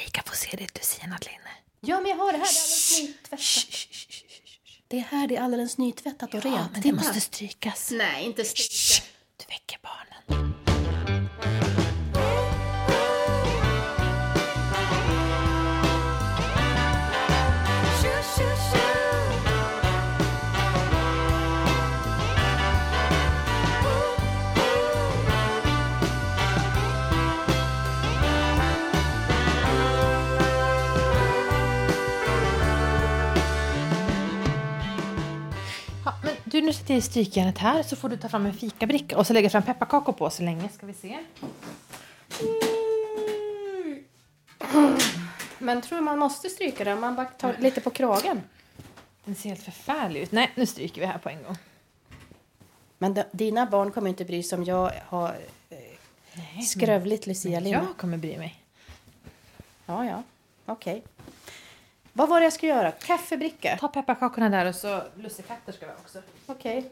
Erika får se ditt lucianatt linne. Ja, men jag har det här. Det är alldeles nytvättat. Det är här det är alldeles nytvättat och Ja, rent. men det Titta. måste strykas. Nej, inte stryka. Nu sätter jag i strykjärnet här så får du ta fram en fikabricka och så lägga fram pepparkakor på så länge. Ska vi se. Men tror du man måste stryka det? Om man bara tar lite på kragen. Den ser helt förfärlig ut. Nej, nu stryker vi här på en gång. Men d- dina barn kommer inte bry sig om jag har eh, skrövligt lucialinne. Jag kommer bry mig. Ja, ja. Okej. Vad var det jag skulle göra? Kaffebricka? Ta pepparkakorna där och så lussekatter ska vi ha också. Okej.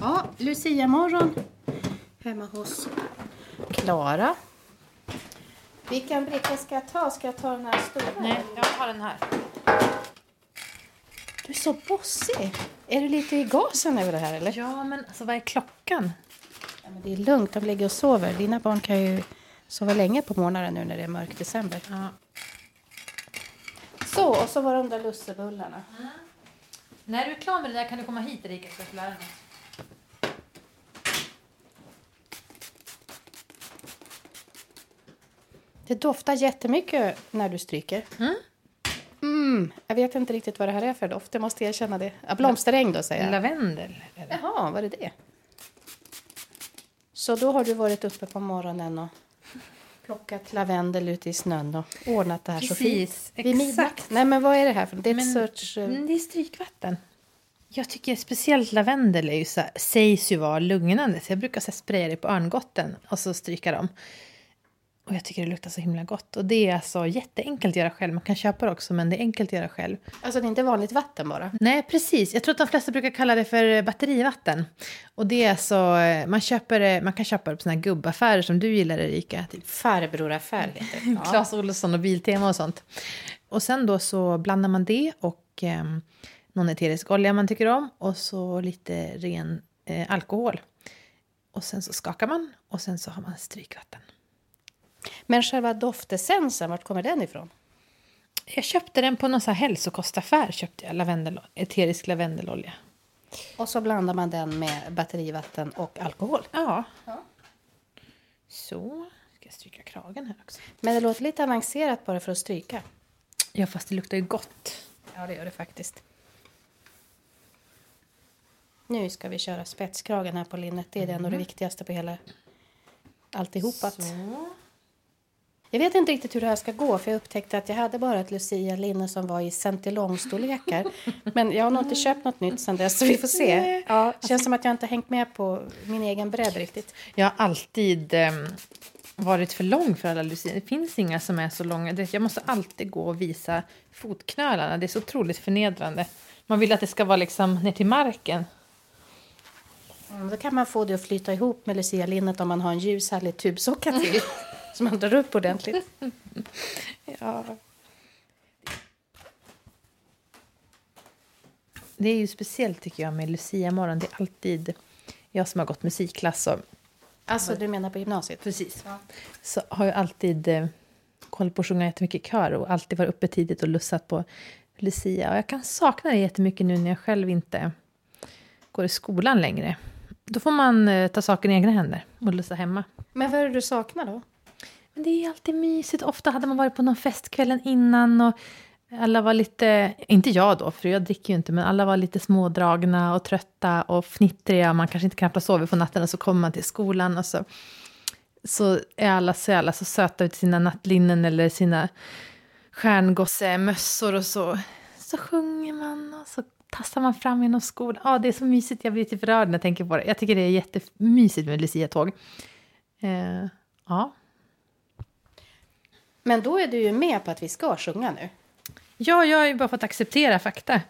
Ja, Lucia-morgon hemma hos Klara. Vilken bricka ska jag ta? Ska jag ta den här stora? Nej, jag tar den här. Du är så bossig. Är du lite i gasen över det här eller? Ja, men alltså vad är klockan? Ja, men det är lugnt, de ligger och sover. Dina barn kan ju sova länge på morgonen nu när det är mörk december. Ja. Så, och så var de där lussebullarna. När du är klar med det där kan du komma hit Erika så jag ska lära dig. Det doftar jättemycket när du stryker. Mm, jag vet inte riktigt vad det här är för doft, jag måste erkänna det. Ja, blomsteräng då säger jag. Lavendel. Eller? Jaha, var det det? Så då har du varit uppe på morgonen och plockat lavendel ute i snön och ordnat det här så Precis, fint. Vid midnatt. Nej, men vad är det här för Det är ett Men- sorts... Mm, det är strykvatten. Jag tycker speciellt lavendel är ju så här, sägs ju vara lugnande. Så jag brukar så här, spraya det på örngotten och så stryka dem. Och jag tycker det luktar så himla gott. Och det är alltså jätteenkelt att göra själv. Man kan köpa det också men det är enkelt att göra själv. Alltså det är inte vanligt vatten bara. Nej, precis. Jag tror att de flesta brukar kalla det för batterivatten. Och det är alltså, eh, man, köper, det- man kan köpa det på såna här gubbaffärer som du gillar Erika. Typ Farbroraffär det. Ja. Clas Ohlson och Biltema och sånt. Och sen då så blandar man det och eh, någon eterisk olja man tycker om och så lite ren eh, alkohol. Och sen så skakar man och sen så har man strykvatten. Men själva doftessensen, vart kommer den ifrån? Jag köpte den på någon så hälsokostaffär, köpte jag lavendel, eterisk lavendelolja. Och så blandar man den med batterivatten och alkohol. Ja. Så, ska jag stryka kragen här också. Men det låter lite avancerat bara för att stryka. Ja, fast det luktar ju gott. Ja, det gör det faktiskt. Nu ska vi köra spetskragen här på linnet. Det är ändå det viktigaste på hela alltihopat. Så. Jag vet inte riktigt hur det här ska gå för jag upptäckte att jag hade bara ett Lucia-linne som var i centilong-storlekar. Men jag har nog inte köpt något nytt sen dess så vi får se. Ja, känns som att jag inte hängt med på min egen bredd riktigt. Jag har alltid ehm, varit för lång för alla lucia. Det finns inga som är så långa. Jag måste alltid gå och visa fotknölarna. Det är så otroligt förnedrande. Man vill att det ska vara liksom ner till marken. Mm, Då kan man få det att flyta ihop med Lucia-linnet om man har en ljus härlig tubsocka till. som man drar upp ordentligt. Ja. Det är ju speciellt tycker jag med Lucia morgon. Det är alltid jag som har gått musikklass och Alltså du menar på gymnasiet? Precis. Så har jag alltid eh, koll på att sjunga jättemycket kör och alltid varit uppe tidigt och lussat på Lucia. Och jag kan sakna det jättemycket nu när jag själv inte går i skolan längre. Då får man eh, ta saken i egna händer och lussa hemma. Men vad är det du saknar då? Men det är alltid mysigt. Ofta hade man varit på någon fest kvällen innan och alla var lite, inte jag då, för jag dricker ju inte, men alla var lite smådragna och trötta och fnittriga. Man kanske inte knappt har sovit på natten och så kommer man till skolan och så, så är alla så alla så söta ut i sina nattlinnen eller sina stjärngossemössor och så, så sjunger man och så tassar man fram genom skolan. Ja, det är så mysigt, jag blir typ rörd när jag tänker på det. Jag tycker det är jättemysigt med Lucia-tåg. Eh, ja. Men då är du ju med på att vi ska sjunga nu. Ja, jag har ju bara fått acceptera fakta.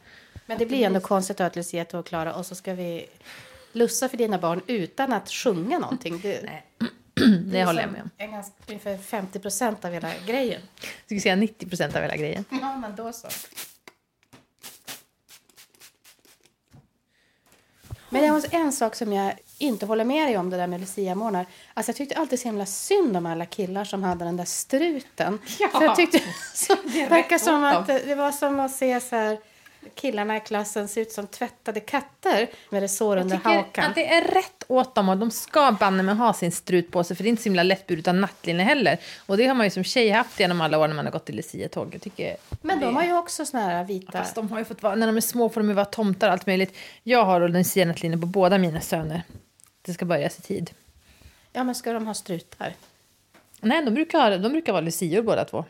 Men det blir ändå konstigt att Lucia och Klara och så ska vi lussa för dina barn utan att sjunga någonting. Det, det håller jag med om. En ganska, ungefär 50 procent av hela grejen. Jag skulle säga 90 procent av hela grejen. Ja, men då så. Men det var en sak som jag inte håller med dig om, det där med luciamorgnar. Alltså jag tyckte alltid så himla synd om alla killar som hade den där struten. Ja. För jag tyckte så, Det det verkar som att det var som att se så här, killarna i klassen se ut som tvättade katter med resår under hakan. att det är rätt åt dem och de ska banne med ha sin strut på sig för det är inte så himla lättburet utan nattlinne heller. Och det har man ju som tjej haft genom alla år när man har gått i luciatåg. Tycker Men det... de har ju också såna här vita... Fast de har ju fått vara, när de är små får de ju vara tomtar och allt möjligt. Jag har lucianattlinne på båda mina söner. Det ska börjas i tid. Ja, men ska de ha strutar? Nej, de brukar, de brukar vara lucior båda två.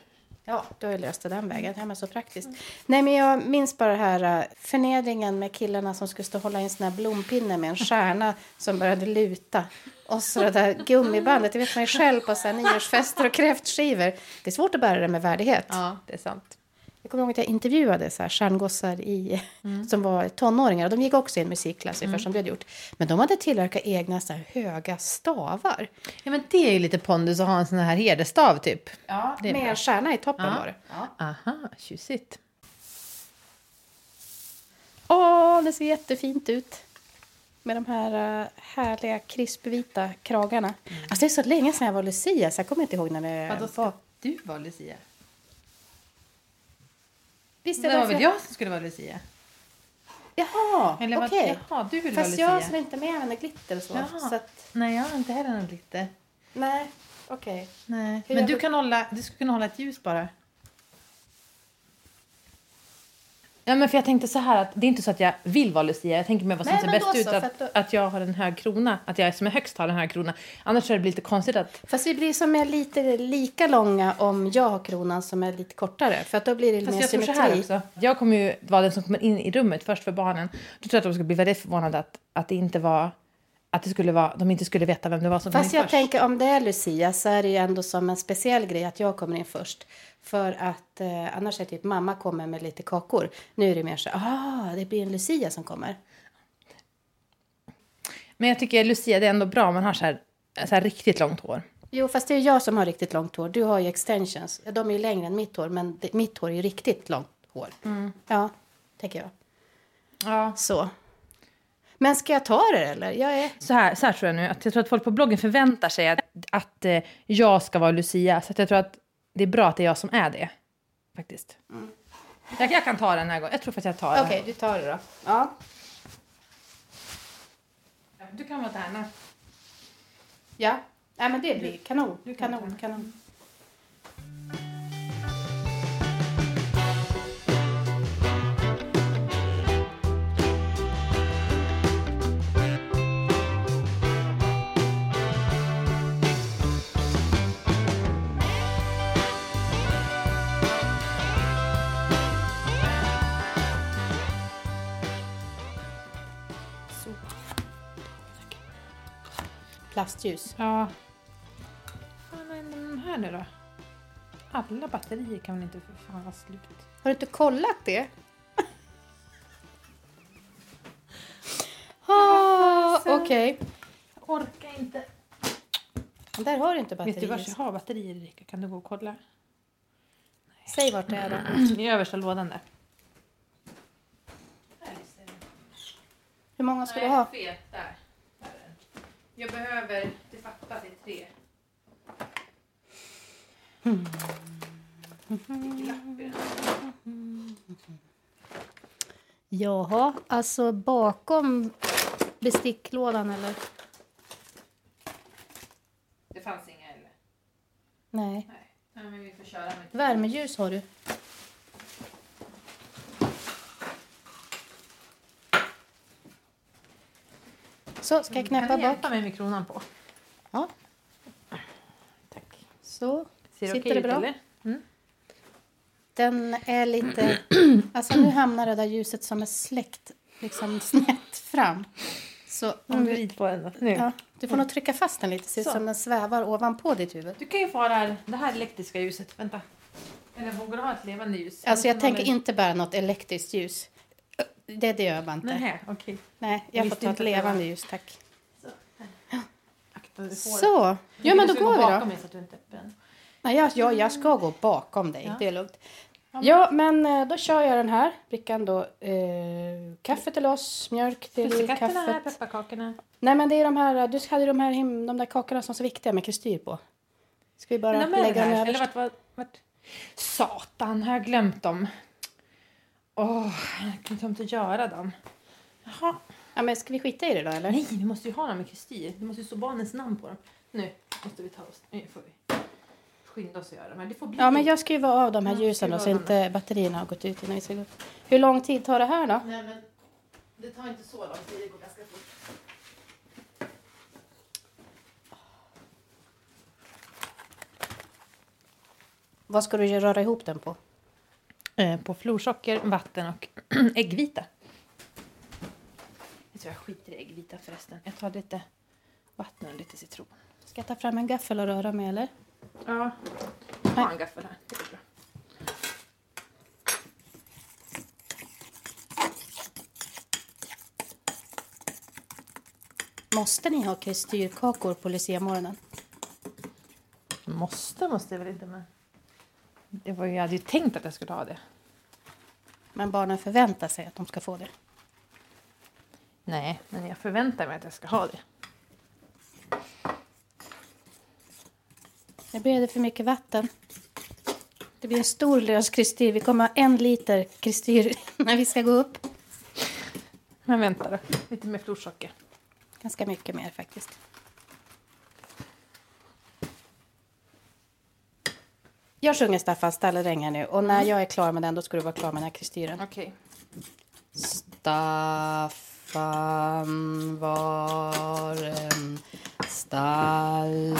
Ja, då har jag löst det den vägen. Ja, men så praktiskt. Nej, men jag minns bara det här uh, förnedringen med killarna som skulle stå hålla i en sån här blompinne med en stjärna som började luta. Och så det där gummibandet, det vet man ju själv på så här nyårsfester och kräftskivor. Det är svårt att bära det med värdighet. Ja, det är sant. Kommer ihåg att jag intervjuade så här stjärngossar i, som var tonåringar. De gick också i en musikklass, ungefär som du hade gjort. Men de hade tillverkat egna så höga stavar. Ja, men det är ju lite pondus att ha en sån här herdestav typ. Ja, det är med en stjärna i toppen Ja. var det. Ja. Aha, tjusigt. Åh, det ser jättefint ut. Med de här uh, härliga krispvita kragarna. Alltså det är så länge sedan jag var Lucia så jag kommer inte ihåg när det Vadå, var. du vara Lucia? Visst Det var väl jag som skulle vara Lucia? Jaha, okej. Jaha, du vill Fast vara jag Lucia? som inte med med glitter och så. Jaha. så att, Nej, jag har inte heller någon glitter. nej, okej. Nej. Hur Men du? kan hålla, du skulle kunna hålla ett ljus bara. Ja, men för jag tänkte så här att det är inte så att jag vill vara Lucia. Jag tänker mig vad som Nej, ser bäst ut. så, Att, att då- att jag har en hög krona. Att jag som är högst har en hög krona. Annars är det blir lite konstigt att... Fast vi blir som är lite lika långa om jag har kronan som är lite kortare. För att då blir det Fast mer jag tror så symmetri. här också. Jag kommer ju vara den som kommer in i rummet först för barnen. Då tror jag att de ska bli väldigt förvånade att, att det inte var... Att det skulle vara, de inte skulle veta vem det var som Fast kom in jag först. tänker om det är Lucia så är det ju ändå som en speciell grej att jag kommer in först. För att eh, annars är det typ mamma kommer med lite kakor. Nu är det mer så ah det blir en Lucia som kommer. Men jag tycker Lucia, det är ändå bra om man har så här, så här riktigt långt hår. Jo fast det är jag som har riktigt långt hår. Du har ju extensions. De är ju längre än mitt hår men det, mitt hår är ju riktigt långt hår. Ja, tänker jag. Ja. Så. Men ska jag ta det eller? Jag är... Så här, så här tror jag nu, att jag tror att folk på bloggen förväntar sig att, att eh, jag ska vara Lucia. Så jag tror att det är bra att det är jag som är det. Faktiskt. Jag, jag kan ta den här gången. Jag tror faktiskt jag tar Okej, du tar det då. Ja. den. Du kan vara Tärna. Ja. Nej men det blir kanon. Du kan Kanon, den. kanon. Plastljus. Ja. Vad är den här nu då? Alla batterier kan väl inte för fan vara slut? Har du inte kollat det? Ah, Okej. Jag orkar inte. Där har du inte Vet du var batterier. jag har batterier Erika? Kan du gå och kolla? Säg vart det är då. I översta lådan där. Hur många ska du ha? Fet, där. Där är den. Jag behöver, det fattas i tre. Jaha, alltså bakom besticklådan eller? Det fanns inga eller? Nej. Nej. Nej, men vi får köra med Värmeljus har du. Så, ska jag knäppa Kan du bak? hjälpa mig med kronan på? Ja, Tack. så. Ser Sitter okej det ut bra? eller? Den är lite... Alltså nu hamnar det där ljuset som är släckt liksom snett fram. Så Om du på den då. Nu. ja, du får nog trycka fast den lite, så ut Så. som den svävar ovanpå ditt huvud. Du kan ju få det här, det här elektriska ljuset. Vänta. Eller vågar du ha ett levande ljus? Alltså jag tänker inte bära något elektriskt ljus. Det, det gör man inte. Nej, okej. Nej, jag får Visste ta ett var- levande ljus, tack. Så. Akta. Får- Så. Ja, men då går vi då. mig så att du inte är öppen. Nej, jag, jag, jag ska gå bakom dig. Ja. Det är lugnt. Ja, men eh, då kör jag den här brickan då. Eh, kaffe till oss, mjölk till kaffet. pepparkakorna. Nej, men det är de här, du hade de här, him- de där kakorna som är så viktiga med kristyr på. Ska vi bara de lägga dem överst? Eller vart, vart, vart? Satan, har jag glömt dem? Åh, jag kan inte att göra dem. Jaha. Ja, men ska vi skita i det då, eller? Nej, vi måste ju ha dem i kristyr. Det måste ju stå barnens namn på dem. Nu måste vi ta oss. Nu får vi skynda oss att göra. Men det får bli. Ja, men jag skruvar av de här ljusen då, så dem inte batterierna har gått ut innan vi ska gå. Hur lång tid tar det här då? Nej, men det tar inte så lång tid. Det går ganska fort. Vad ska du röra ihop den på? Eh, på florsocker, vatten och äggvita. Jag tror jag skiter i äggvita förresten. Jag tar lite vatten och lite citron. Ska jag ta fram en gaffel och röra med, eller? Ja. Jag har en gaffel här. Det går bra. Måste ni ha kristyrkakor på luciamorgonen? Måste, måste jag väl inte men... Det var ju, jag hade ju tänkt att jag skulle ha det. Men barnen förväntar sig att de ska få det. Nej, men jag förväntar mig att jag ska ha det. Nu blev det för mycket vatten. Det blir en stor lös kristyr. Vi kommer ha en liter kristyr när vi ska gå upp. Men vänta då, lite mer florsocker. Ganska mycket mer faktiskt. Jag sjunger Staffan Stalleräng här nu och när jag är klar med den då ska du vara klar med den här kristyren. Okej. Staffan var en stalledräng.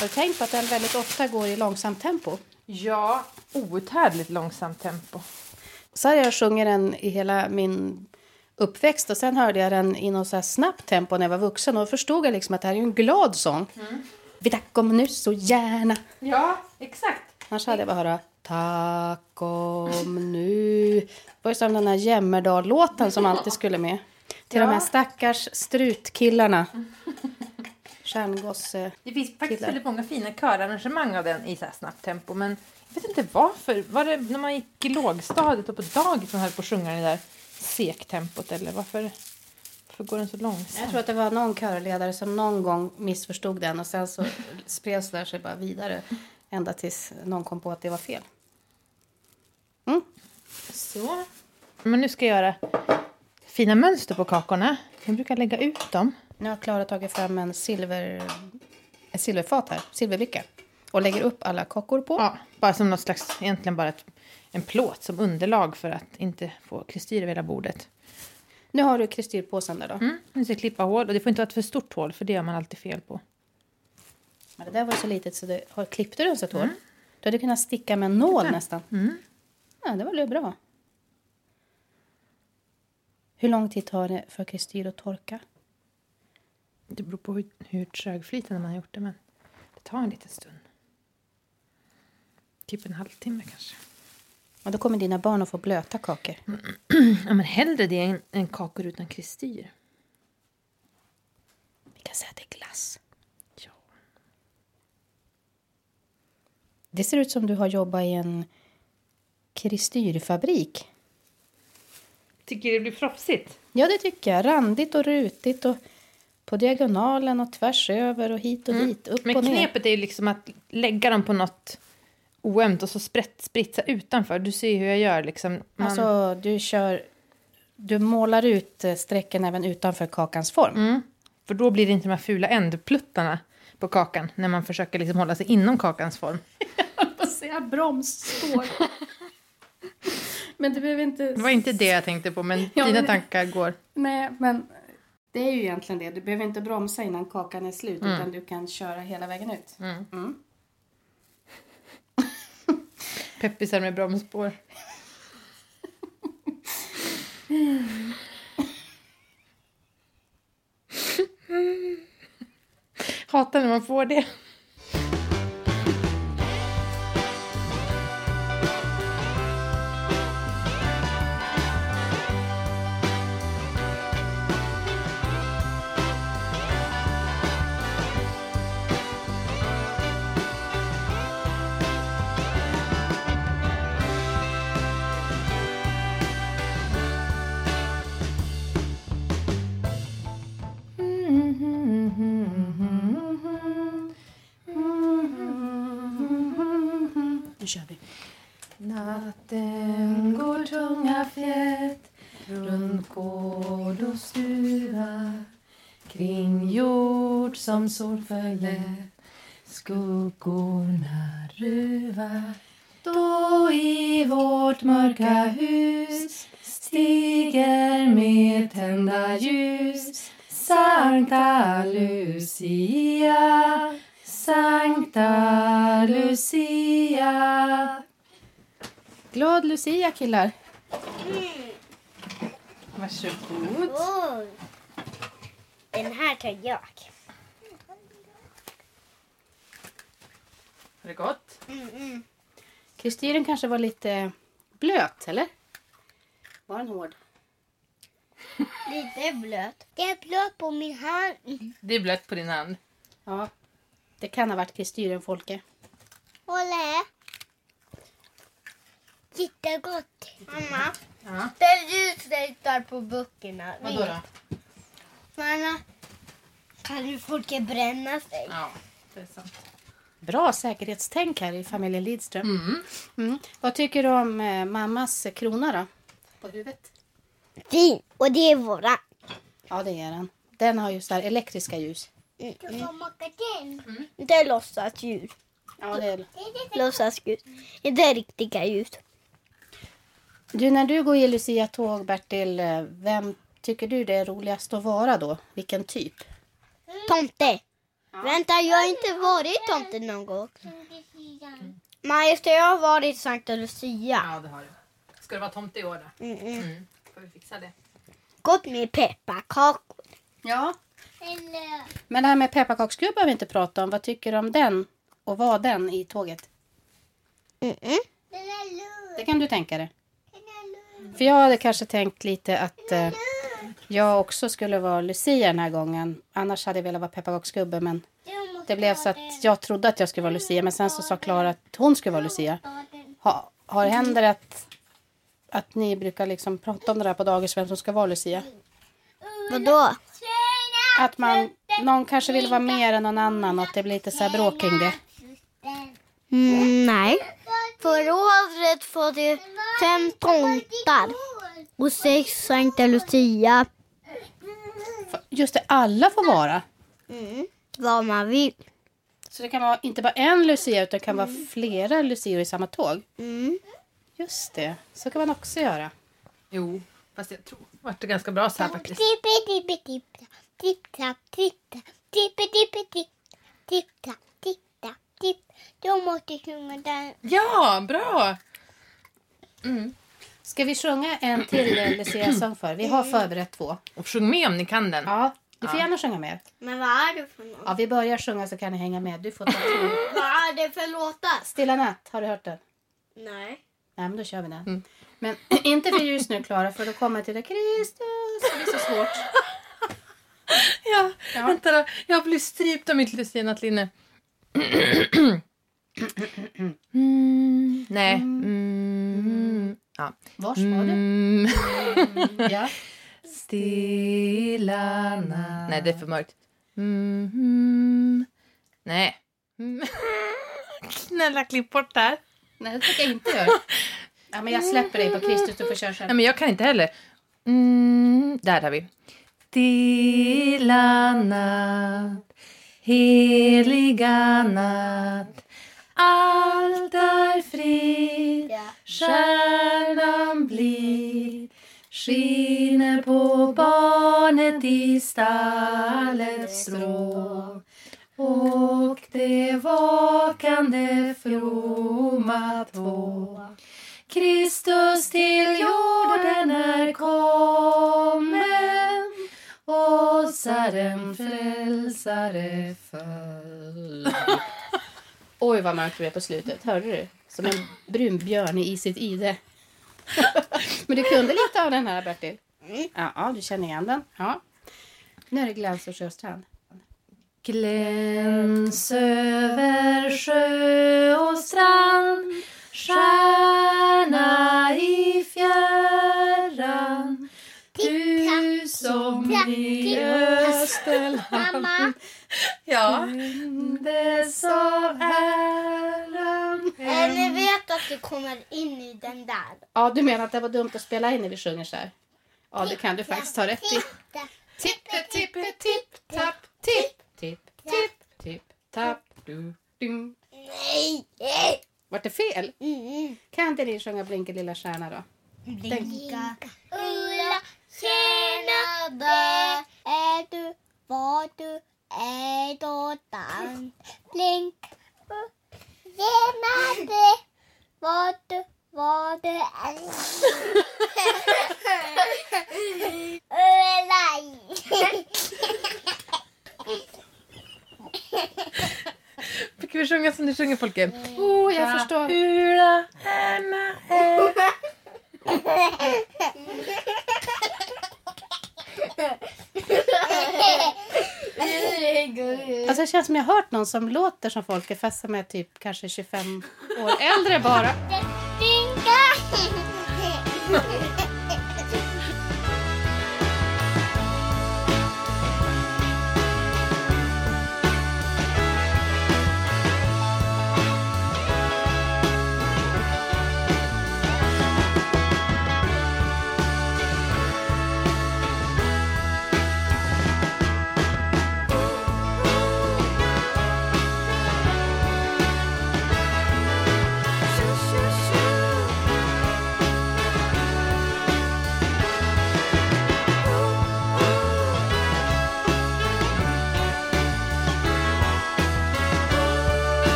Har du tänkt på att den väldigt ofta går i långsamt tempo? Ja, outhärdligt långsamt tempo. Så hade jag sjungit den i hela min uppväxt och sen hörde jag den i något så här snabbt tempo när jag var vuxen och då förstod jag liksom att det här är en glad sång. Vi tack om nu så gärna. Ja, exakt. Annars hade jag bara höra Tack om nu. Det var ju som den här Jämmerdal-låten som alltid skulle med. Till Ja. de här stackars strutkillarna. Stjärngosse. Det finns faktiskt Killar. väldigt många fina körarrangemang av den i så här snabbt tempo. Men jag vet inte varför. Var det när man gick i lågstadiet och på dagis som höll på att sjunga det där sektempot? Eller varför, varför går den så långsamt? Jag tror att det var någon körledare som någon gång missförstod den och sen så spreds det sig bara vidare ända tills någon kom på att det var fel. Mm. Så. Men nu ska jag göra fina mönster på kakorna. Jag brukar lägga ut dem. Nu har Klara tagit fram en silver, en silverfat här, silverbricka. Och lägger upp alla kakor på. Ja, bara som något slags, egentligen bara ett, en plåt som underlag för att inte få kristyr över hela bordet. Nu har du kristyrpåsen där då. Mm. Nu ska jag klippa hål och det får inte vara ett för stort hål för det gör man alltid fel på. Men det där var så litet så det, har, klippte du ens ett hål? Du hade kunnat sticka med en nål nästan. Mm. Ja, det var ju bra. Hur lång tid tar det för kristyr att torka? Det beror på hur, hur trögflytande man har gjort det men det tar en liten stund. Typ en halvtimme kanske. Och då kommer dina barn att få blöta kakor. Ja men hellre det än, än kakor utan kristyr. Vi kan säga att det är glass. Ja. Det ser ut som du har jobbat i en kristyrfabrik. Tycker det blir proffsigt? Ja, det tycker jag. Randigt och rutigt och på diagonalen och tvärs över och hit och dit, upp Men och ner. knepet är ju liksom att lägga dem på något oömt och så sprätt, spritsa utanför. Du ser hur jag gör liksom. Man, Alltså, du kör... Du målar ut eh, strecken även utanför kakans form. mm, för då blir det inte de här fula ändpluttarna på kakan när man försöker liksom hålla sig inom kakans form. Vad säga bromsspår? men du behöver inte... Det var inte det jag tänkte på, men Ja, dina men- tankar går. Nej, men det är ju egentligen det. Du behöver inte bromsa innan kakan är slut, utan du kan köra hela vägen ut. Mm. Peppisar med bromsspår. Hatar när man får det. Och stuva kring jord som sol förlät skuggorna ruva. Då i vårt mörka hus stiger med tända ljus Sankta Lucia, Sankta Lucia. Glad Lucia killar. Varsågod. Oj. Den här tar jag. Har det gått? Mm, mm. Kristyren kanske var lite blöt, eller? Var den hård? Lite blöt. Det är blöt på min hand. Det är blött på din hand. Ja. Det kan ha varit kristyren, Folke. Hålla. Jättegott. Mamma, Ja. ställ dig där på böckerna. Vadå då? Mamma, kan ju folk bränna sig? Ja, det är sant. Bra säkerhetstänk här i familjen Lidström. Mm. Mm. Vad tycker du om eh, mammas krona då? På huvudet? Fin. Och det är våra. Ja, det är den. Den har ju så här elektriska ljus. Mm. Det är låtsasljus. Ja, det är... Låtsasljus. Det är riktiga ljus. Du, när du går i Lucia-tåg, Bertil, eh, vem tycker du det är roligast att vara då? Vilken typ? Tomte. Vänta, jag har inte varit tomte någon gång. Det. Jag har varit Sankta Lucia. Ja, det har du. Ska det vara tomte i år då? Mm, mm. Mm. Får vi fixa det? Gott med pepparkakor. Ja. Men det här med pepparkaksgubbar har vi inte pratat om. Vad tycker du om den? Och var den i tåget? Mm, mm. Det kan du tänka dig. För jag hade kanske tänkt lite att eh, jag också skulle vara Lucia den här gången. Annars hade jag velat vara pepparkaksgubbe men det blev så att jag trodde att jag skulle vara Lucia men sen så sa Klara att hon skulle vara Lucia. Ha, har det händer att, att ni brukar liksom prata om det där på dagis vem som ska vara Lucia? Vadå? Att man, någon kanske vill vara mer än någon annan och att det blir lite så här bråk kring det. Mm, nej. Förra året var det fem tomtar och sex Sankta Lucia. Just det, alla får vara. Mm. Vad man vill. Så det kan vara inte bara en Lucia utan det kan vara flera Lucior i samma tåg. Mm. Just det, så kan man också göra. Jo, fast jag tror det vart det ganska bra så här faktiskt. Sjunga den. Ja, bra! Mm. Ska vi sjunga en till eh, Lucia-sång för? Vi har förberett två. Och sjung med om ni kan den. Ja, du får Ja. gärna sjunga med. Men vad är det för något? Ja, vi börjar sjunga så kan ni hänga med. Du får ta två. Vad är det för låtar? Stilla natt, har du hört den? Nej. Nej, men då kör vi den. Mm. Men inte för ljus nu, Klara, för då kommer jag till det. Kristus, det blir så svårt. Ja, Ja. vänta då. Jag blir strypt av mitt lucianattlinne. mm, nej. Mm, ja. Vars var du? Mm. Ja. Stilla natt. Nej, det är för mörkt. Mm, nej. Mm. Snälla, klipp bort det här. Nej, det tycker jag inte gör. Ja, men jag släpper dig på Kristus, du får köra själv. Nej, men jag kan inte heller. Mm, där har vi. Stilla natt, heliga natt Allt är frid, stjärnan blid skiner på barnet i stallets strå och det vakande fromma två Kristus till jorden är kommen oss är en frälsare född. Oj, vad mörkt det blev på slutet. Hörde du? Som en brun björn i sitt ide. men du kunde lite av den här, Bertil? Ja, ja, du känner igen den. Ja. Nu är det Gläns och Sjöstrand. Gläns över sjö och strand Stjärna i fjärran Du som i ställa Mamma, Ja. Det som är eh, ni vet att du kommer in i den där. Ja, du menar att det var dumt att spela in när vi sjunger så här? Ja, det kan du faktiskt ha rätt i. Tippe, tippe, tipp, tapp, tipp, tipp, tipp, tipp, tapp, du, dum. Nej! nej. Vart det fel? Mm. Kan inte ni sjunga Blinka lilla stjärna då? Blinka, Ulla, tjena där är du, var du är då dans. Blink, du, var du är. Ulla. Fick vi sjunga som du sjunger Folke? Oh, jag förstår. Ula, härna, är. Alltså det känns som jag har hört någon som låter som folk är fast som är typ kanske 25 år äldre bara.